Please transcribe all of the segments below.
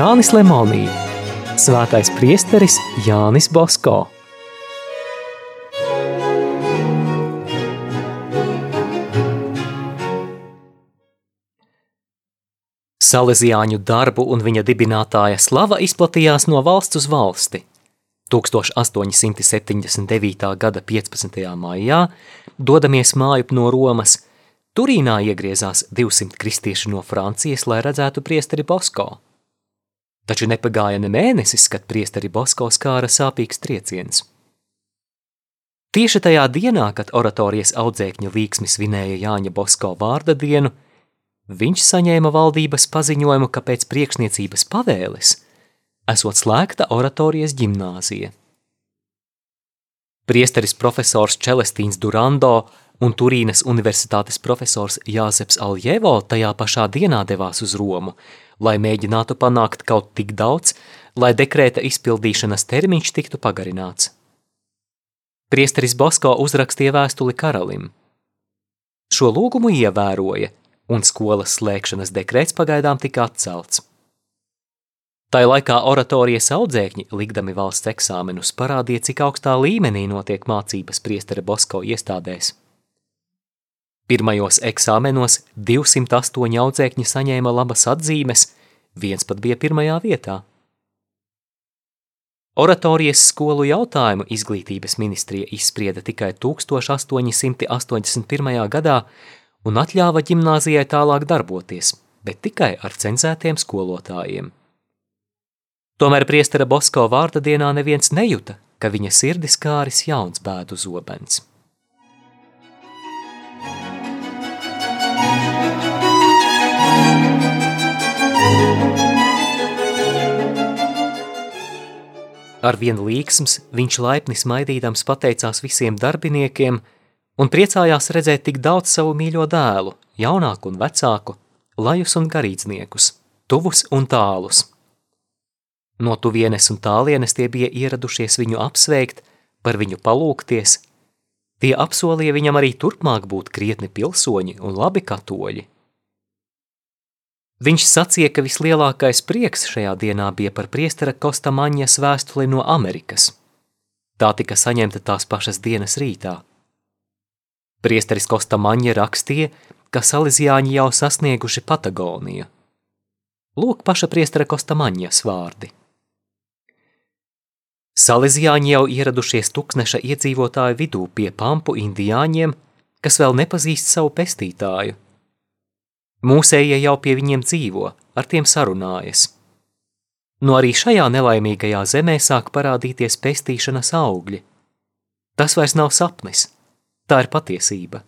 Jānis Lemonī, Svētais priesteris Jānis Bosko. Salesiāņu darbu un viņa dibinātāja slava izplatījās no valsts uz valsti. 1879. gada 15. maijā, dodamies mājup no Romas, Turīnā iegriezās 200 kristieši no Francijas, lai redzētu priesteri Bosko. Taču nepagāja ne mēnesis, kad priesteri Bosko skāra sāpīgs trieciens. Tieši tajā dienā, kad oratorijas audzēkņu līksmi svinēja Jāņa Bosko vārda dienu, viņš saņēma valdības paziņojumu, ka pēc priekšniecības pavēles esot slēgta oratorijas ģimnāzija. Priesteris profesors Čelestīns Durando un Turīnas universitātes profesors Jāzeps Aljevo tajā pašā dienā devās uz Romu, lai mēģinātu panākt kaut tik daudz, lai dekrēta izpildīšanas termiņš tiktu pagarināts. Priesteris Bosko uzrakstīja vēstuli karalim. Šo lūgumu ievēroja, un skolas slēgšanas dekrēts pagaidām tika atcelts. Tā laikā oratorijas audzēkņi, likdami valsts eksāmenus, parādīja, cik augstā līmenī notiek mācības priestera Bosko iestādēs. Pirmajos eksāmenos 208 audzēkņi saņēma labas atzīmes, viens pat bija pirmajā vietā. Oratorijas skolu jautājumu izglītības ministrija izsprieda tikai 1881. gadā un atļāva ģimnāzijai tālāk darboties, bet tikai ar cenzētiem skolotājiem. Tomēr priestera Bosko vārda dienā neviens nejuta, ka viņa sirdis kāris jauns bēdu zobens. Ar vienu līksms viņš laipni smaidīdams pateicās visiem darbiniekiem un priecājās redzēt tik daudz savu mīļo dēlu, jaunāku un vecāku, lajus un garīdzniekus, tuvus un tālus – No tuvienes un tālienes tie bija ieradušies viņu apsveikt, par viņu palūkties. Tie apsolīja viņam arī turpmāk būt krietni pilsoņi un labi katoļi. Viņš sacīja, ka vislielākais prieks šajā dienā bija par priestera Kosta Maņas vēstuli no Amerikas. Tā tika saņemta tās pašas dienas rītā. Priesteris Kosta Maņa rakstīja, ka salīdzjāņi jau sasnieguši Patagoniju. Lūk paša priestera Kosta Maņas vārdi. Salezijāņi jau ieradušies tūkstneša iedzīvotāju vidū pie pampu indiāņiem, kas vēl nepazīst savu pestītāju. Mūsējie jau pie viņiem dzīvo, ar tiem sarunājas. No arī šajā nelaimīgajā zemē sāk parādīties pestīšanas augļi. Tas vairs nav sapnis, tā ir patiesība.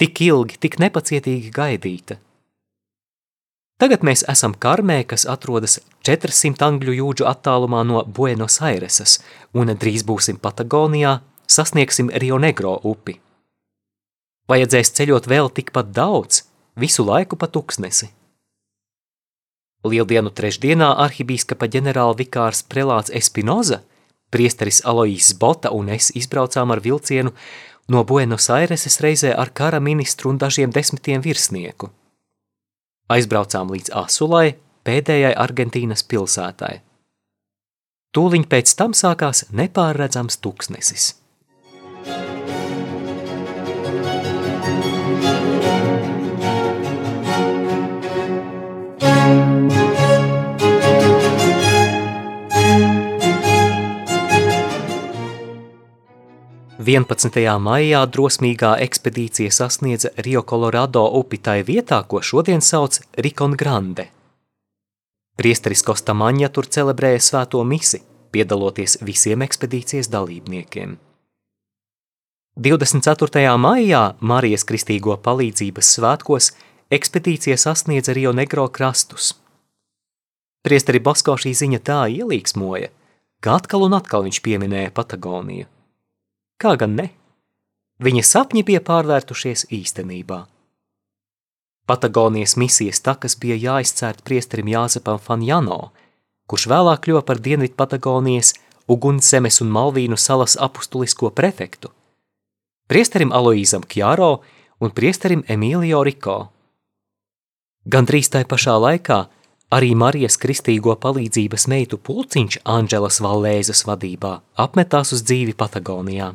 Tik ilgi, tik nepacietīgi gaidīta – Tagad mēs esam Karmē, kas atrodas 400 angļu jūdžu attālumā no Buenos Airesas, un drīz būsim Patagonijā, sasniegsim Rio Negro upi. Vajadzēs ceļot vēl tikpat daudz, visu laiku pa tuksnesi. Lieldienu trešdienā arhibīskapa ģenerāla vikārs prelāts Espinoza, priesteris Aloīs Bota un es izbraucām ar vilcienu no Buenos Aireses reizē ar kara ministru un dažiem desmitiem virsnieku – Aizbraucām līdz Asulai, pēdējai Argentīnas pilsētai. Tūliņ pēc tam sākās nepārredzams tuksnesis. 11. maijā drosmīgā ekspedīcija sasniedza Rio Colorado upi tai vietā, ko šodien sauc Rikon Grande. Priesteris Kostamaņa tur celebrēja svēto misi, piedaloties visiem ekspedīcijas dalībniekiem. 24. maijā Marijas Kristīgo palīdzības svētkos ekspedīcija sasniedza Rio Negro krastus. Priesteri Basko šī ziņa tā ielīgsmoja, ka atkal un atkal viņš pieminēja Patagoniju. Kā gan ne? Viņa sapņi bija pārvērtušies īstenībā. Patagonijas misijas takas bija jāizcērt priesterim Jāzepam Fanjano, kurš vēlāk kļuva par Dienvidu Patagonijas, Ugunsemes un Malvīnu salas apustulisko prefektu, priesterim Aloīzam Kjāro un priesterim Emīlio Riko. Gan drīz tai pašā laikā Arī Marijas kristīgo palīdzības meitu pulciņš Anģelas Valēzes vadībā apmetās uz dzīvi Patagonijā.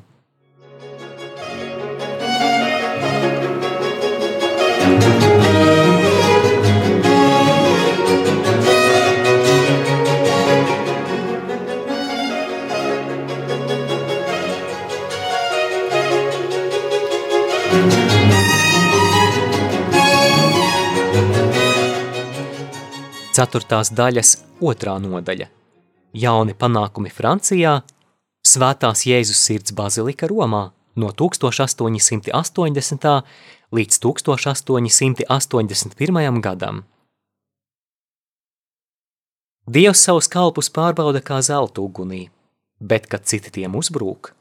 Ceturtās daļas otrā nodaļa – jauni panākumi Francijā, Svētās Jēzus sirds bazilika Romā no 1880. līdz 1881. gadam. Dievs savus kalpus pārbauda kā zelta ugunī, bet, kad citi tiem uzbrūk,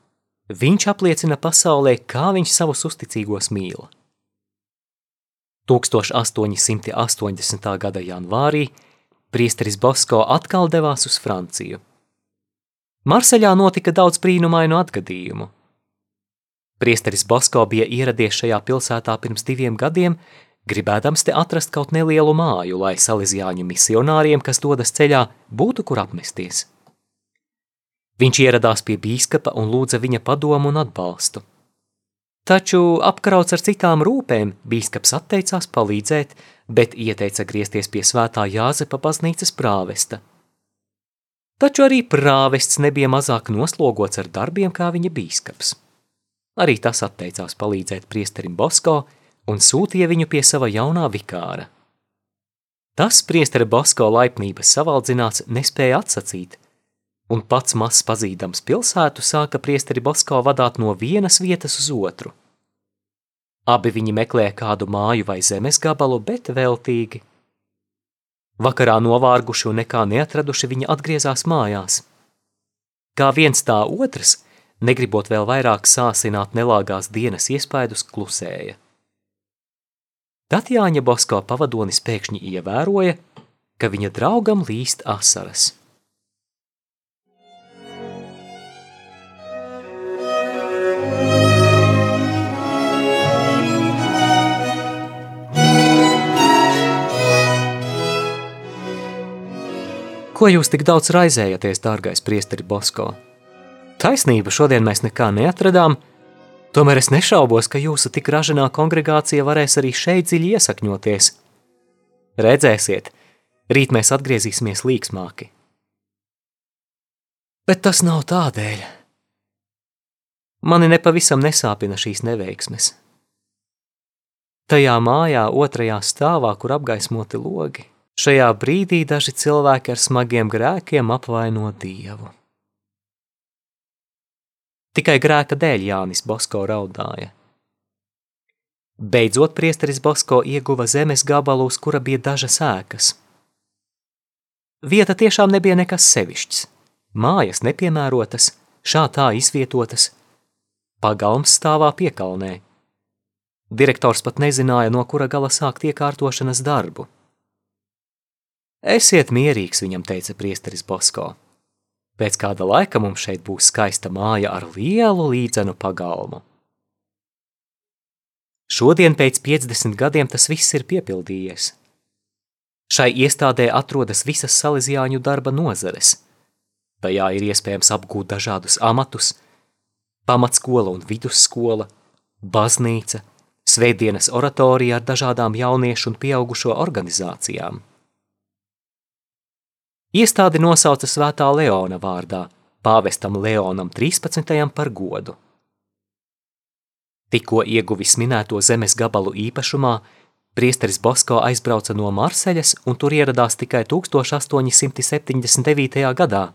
viņš apliecina pasaulē, kā viņš savus uzticīgos mīl. 1880. gada janvārī priesteris Bosko atkal devās uz Franciju. Marseļā notika daudz brīnumainu atgadījumu. Priesteris Bosko bija ieradies šajā pilsētā pirms diviem gadiem, gribēdams te atrast kaut nelielu māju, lai salīdzjāņu misionāriem, kas dodas ceļā, būtu kur apmesties. Viņš ieradās pie bīskapa un lūdza viņa padomu un atbalstu. Taču apkrauts ar citām rūpēm, bīskaps atteicās palīdzēt, bet ieteica griezties pie svētā Jāzepa baznīcas prāvesta. Taču arī prāvests nebija mazāk noslogots ar darbiem kā viņa bīskaps. Arī tas atteicās palīdzēt priesterim Bosko un sūtīja viņu pie sava jaunā vikāra. Tas priestera Bosko laipnības savaldzināts nespēja atsacīt, un pats maz pazīdams pilsētu sāka priesteri Bosko vadāt no vienas vietas uz otru. Abi viņi meklēja kādu māju vai zemes gabalu, bet veltīgi. Vakarā novārguši un nekā neatraduši viņi atgriezās mājās. Kā viens tā otrs, negribot vēl vairāk sāsināt nelāgās dienas iespaidus, klusēja. Tad Jāņa Bosko pavadonis pēkšņi ievēroja, ka viņa draugam līst asaras. Ko jūs tik daudz raizējaties, dārgais priesteri Bosko? Taisnība, šodien mēs nekā neatradām, tomēr es nešaubos, ka jūsu tik raženā kongregācija varēs arī šeit dziļi iesakņoties. Redzēsiet, rīt mēs atgriezīsimies līksmāki. Bet tas nav tādēļ. Mani nepavisam nesāpina šīs neveiksmes. Tajā mājā otrajā stāvā, kur apgaismoti logi, Šajā brīdī daži cilvēki ar smagiem grēkiem apvaino Dievu. Tikai grēka dēļ Jānis Bosko raudāja. Beidzot, priesteris Bosko ieguva zemes gabalu, uz kura bija dažas ēkas. Vieta tiešām nebija nekas sevišķs. Mājas nepiemērotas, šā tā izvietotas. Pagalms stāvā piekalnē. Direktors pat nezināja, no kura gala sākt iekārtošanas darbu. Esiet mierīgs, viņam teica priesteris Bosko. Pēc kāda laika mums šeit būs skaista māja ar lielu līdzenu pagalmu. Šodien pēc 50 gadiem tas viss ir piepildījies. Šai iestādē atrodas visas salīdzjāņu darba nozares. Tajā ir iespējams apgūt dažādus amatus – pamatskola un vidusskola, baznīca, svētdienas oratorija ar dažādām jauniešu un pieaugušo organizācijām – Iestādi nosauca svētā Leona vārdā, pāvestam Leonam 13. par godu. Tikko ieguvis minēto zemes gabalu īpašumā, priesteris Bosko aizbrauca no Marseļas un tur ieradās tikai 1879. gadā.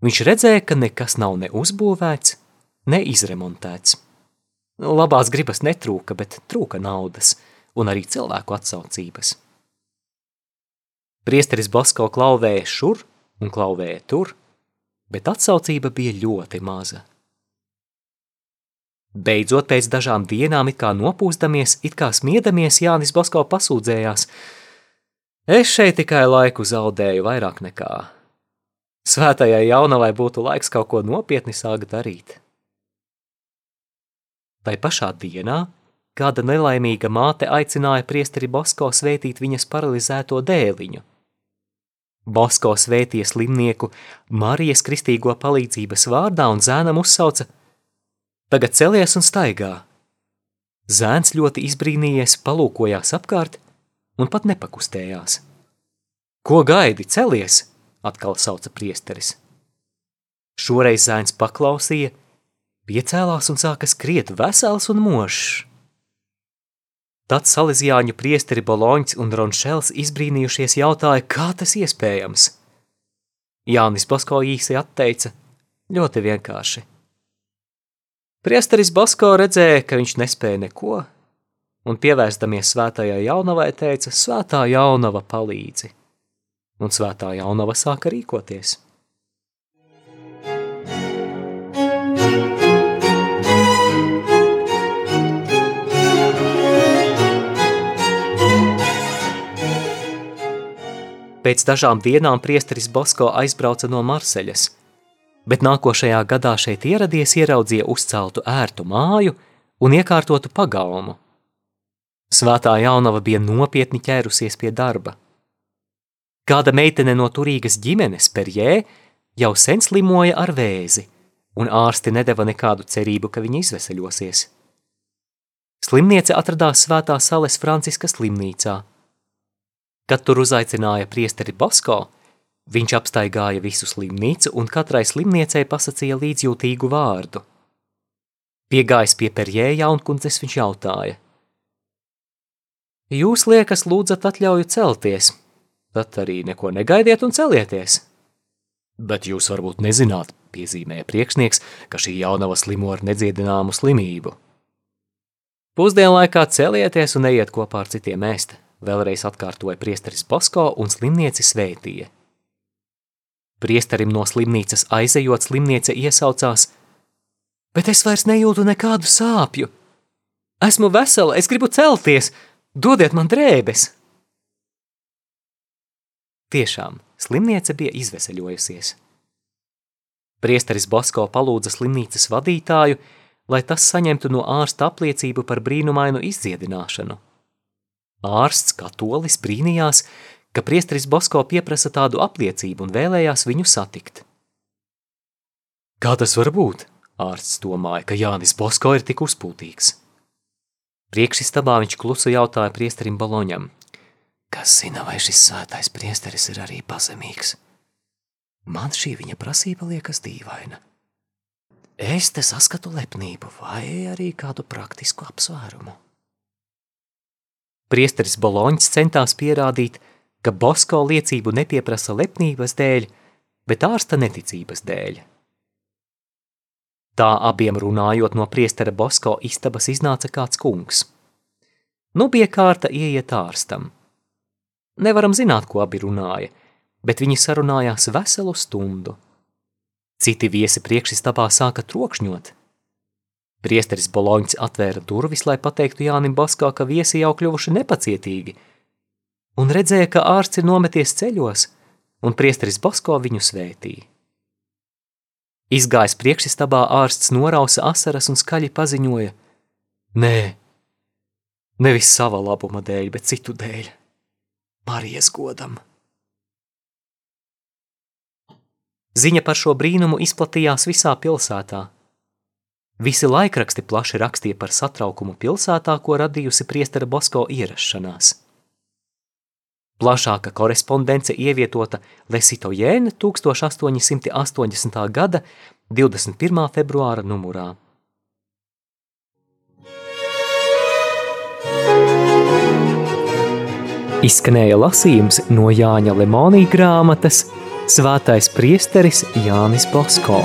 Viņš redzēja, ka nekas nav ne uzbūvēts, ne izremontēts. Labās gribas netrūka, bet trūka naudas un arī cilvēku atsaucības. Priesteris Basko klauvēja šur un klauvēja tur, bet atsaucība bija ļoti maza. Beidzot, pēc dažām dienām, it kā nopūstamies, it kā smiedamies, Jānis Basko pasūdzējās. Es šeit tikai laiku zaudēju vairāk nekā. Svētajai jaunavai būtu laiks kaut ko nopietni sākt darīt. Tai pašā dienā kāda nelaimīga māte aicināja priesteri Bosko svētīt viņas paralizēto dēliņu. Bosko svētīja slimnieku Marijas kristīgo palīdzības vārdā un zēnam uzsauca: Tagad celies un staigā! Zēns ļoti izbrīnījies, palūkojās apkārt un pat nepakustējās. Ko gaidi, celies? atkal sauca priesteris. Šoreiz zēns paklausīja, piecēlās un sāka skriet vesels un mošs. Tad salīdzjāņu priesteri Boloņs un Ronšels izbrīnījušies jautāja, kā tas iespējams. Jānis Basko īsi atteica, ļoti vienkārši. Priesteris Basko redzēja, ka viņš nespēja neko, un pievērstamies svētajai jaunavai teica, svētā jaunava palīdzi. Un svētā jaunava sāka rīkoties. Pēc dažām dienām priesteris Bosko aizbrauca no Marseļas – bet nākošajā gadā šeit ieradies ieraudzīja uzceltu ērtu māju un iekārtotu pagalmu. Svētā jaunava bija nopietni ķērusies pie darba. Kāda meitene no turīgas ģimenes perjē jau sen slimoja ar vēzi, un ārsti nedeva nekādu cerību, ka viņa izveseļosies. Slimniece atradās svētā sales Franciska slimnīcā. Kad tur uzaicināja priesteri Bosko, Viņš apstaigāja visu slimnīcu un katrai slimniecei pasacīja līdzjūtīgu vārdu. Piegājis pie perjē jaunkundzes viņš jautāja. Jūs liekas lūdzat atļauju celties, tad arī neko negaidiet un celieties. Bet jūs varbūt nezināt, piezīmēja priekšnieks, ka šī jaunava slimo ar nedziedināmu slimību. Pusdienlaikā celieties un ejiet kopā ar citiem ēst, vēlreiz atkārtoja priesteris Pasko un slimnieci svētīja. Priesterim no slimnīcas aizejot, slimniece iesaucās: Bet es vairs nejūtu nekādu sāpju. Esmu vesela, es gribu celties, dodiet man drēbes! Tiešām, slimniece bija izveseļojusies. Priesteris Basko palūdza slimnīcas vadītāju, lai tas saņemtu no ārsta apliecību par brīnumainu izdziedināšanu. Ārsts katolis brīnījās, ka priesteris Bosko pieprasa tādu apliecību un vēlējās viņu satikt. Kā tas var būt? Ārsts domāja, ka Jānis Bosko ir tik uzpūtīgs. Priekšistabā viņš klusu jautāja priesterim Baloņam. Kas zina, vai šis svētais priesteris ir arī pazemīgs? Man šī viņa prasība liekas dīvaina. Es te saskatu lepnību vai arī kādu praktisku apsvērumu. Priesteris Boloņs centās pierādīt, ka Bosko liecību nepieprasa lepnības dēļ, bet ārsta neticības dēļ. Tā abiem runājot no priestera Bosko istabas iznāca kāds kungs. Nu bija kārta ieiet ārstam. Nevaram zināt, ko abi runāja, bet viņi sarunājās veselu stundu. Citi viesi priekšistabā sāka trokšņot. Priesteris Boloņs atvēra durvis, lai pateiktu Jānim Baskā, ka viesi jau kļuvuši nepacietīgi – un redzēja, ka ārsts ir nometies ceļos, un priesteris Basko viņu svētīja. Izgājis priekšistabā ārsts norausa asaras un skaļi paziņoja: Nē, nevis sava labuma dēļ, bet citu dēļ, Marijas godam. Ziņa par šo brīnumu izplatījās visā pilsētā. Visi laikraksti plaši rakstīja par satraukumu pilsētā, ko radījusi priestera Bosko ierašanās. Plašāka korespondence ievietota Lesitojēna 1880. gada 21. februāra numurā. Izskanēja lasījums no Jāņa Lemonī grāmatas Svētais priesteris Jānis Bosko.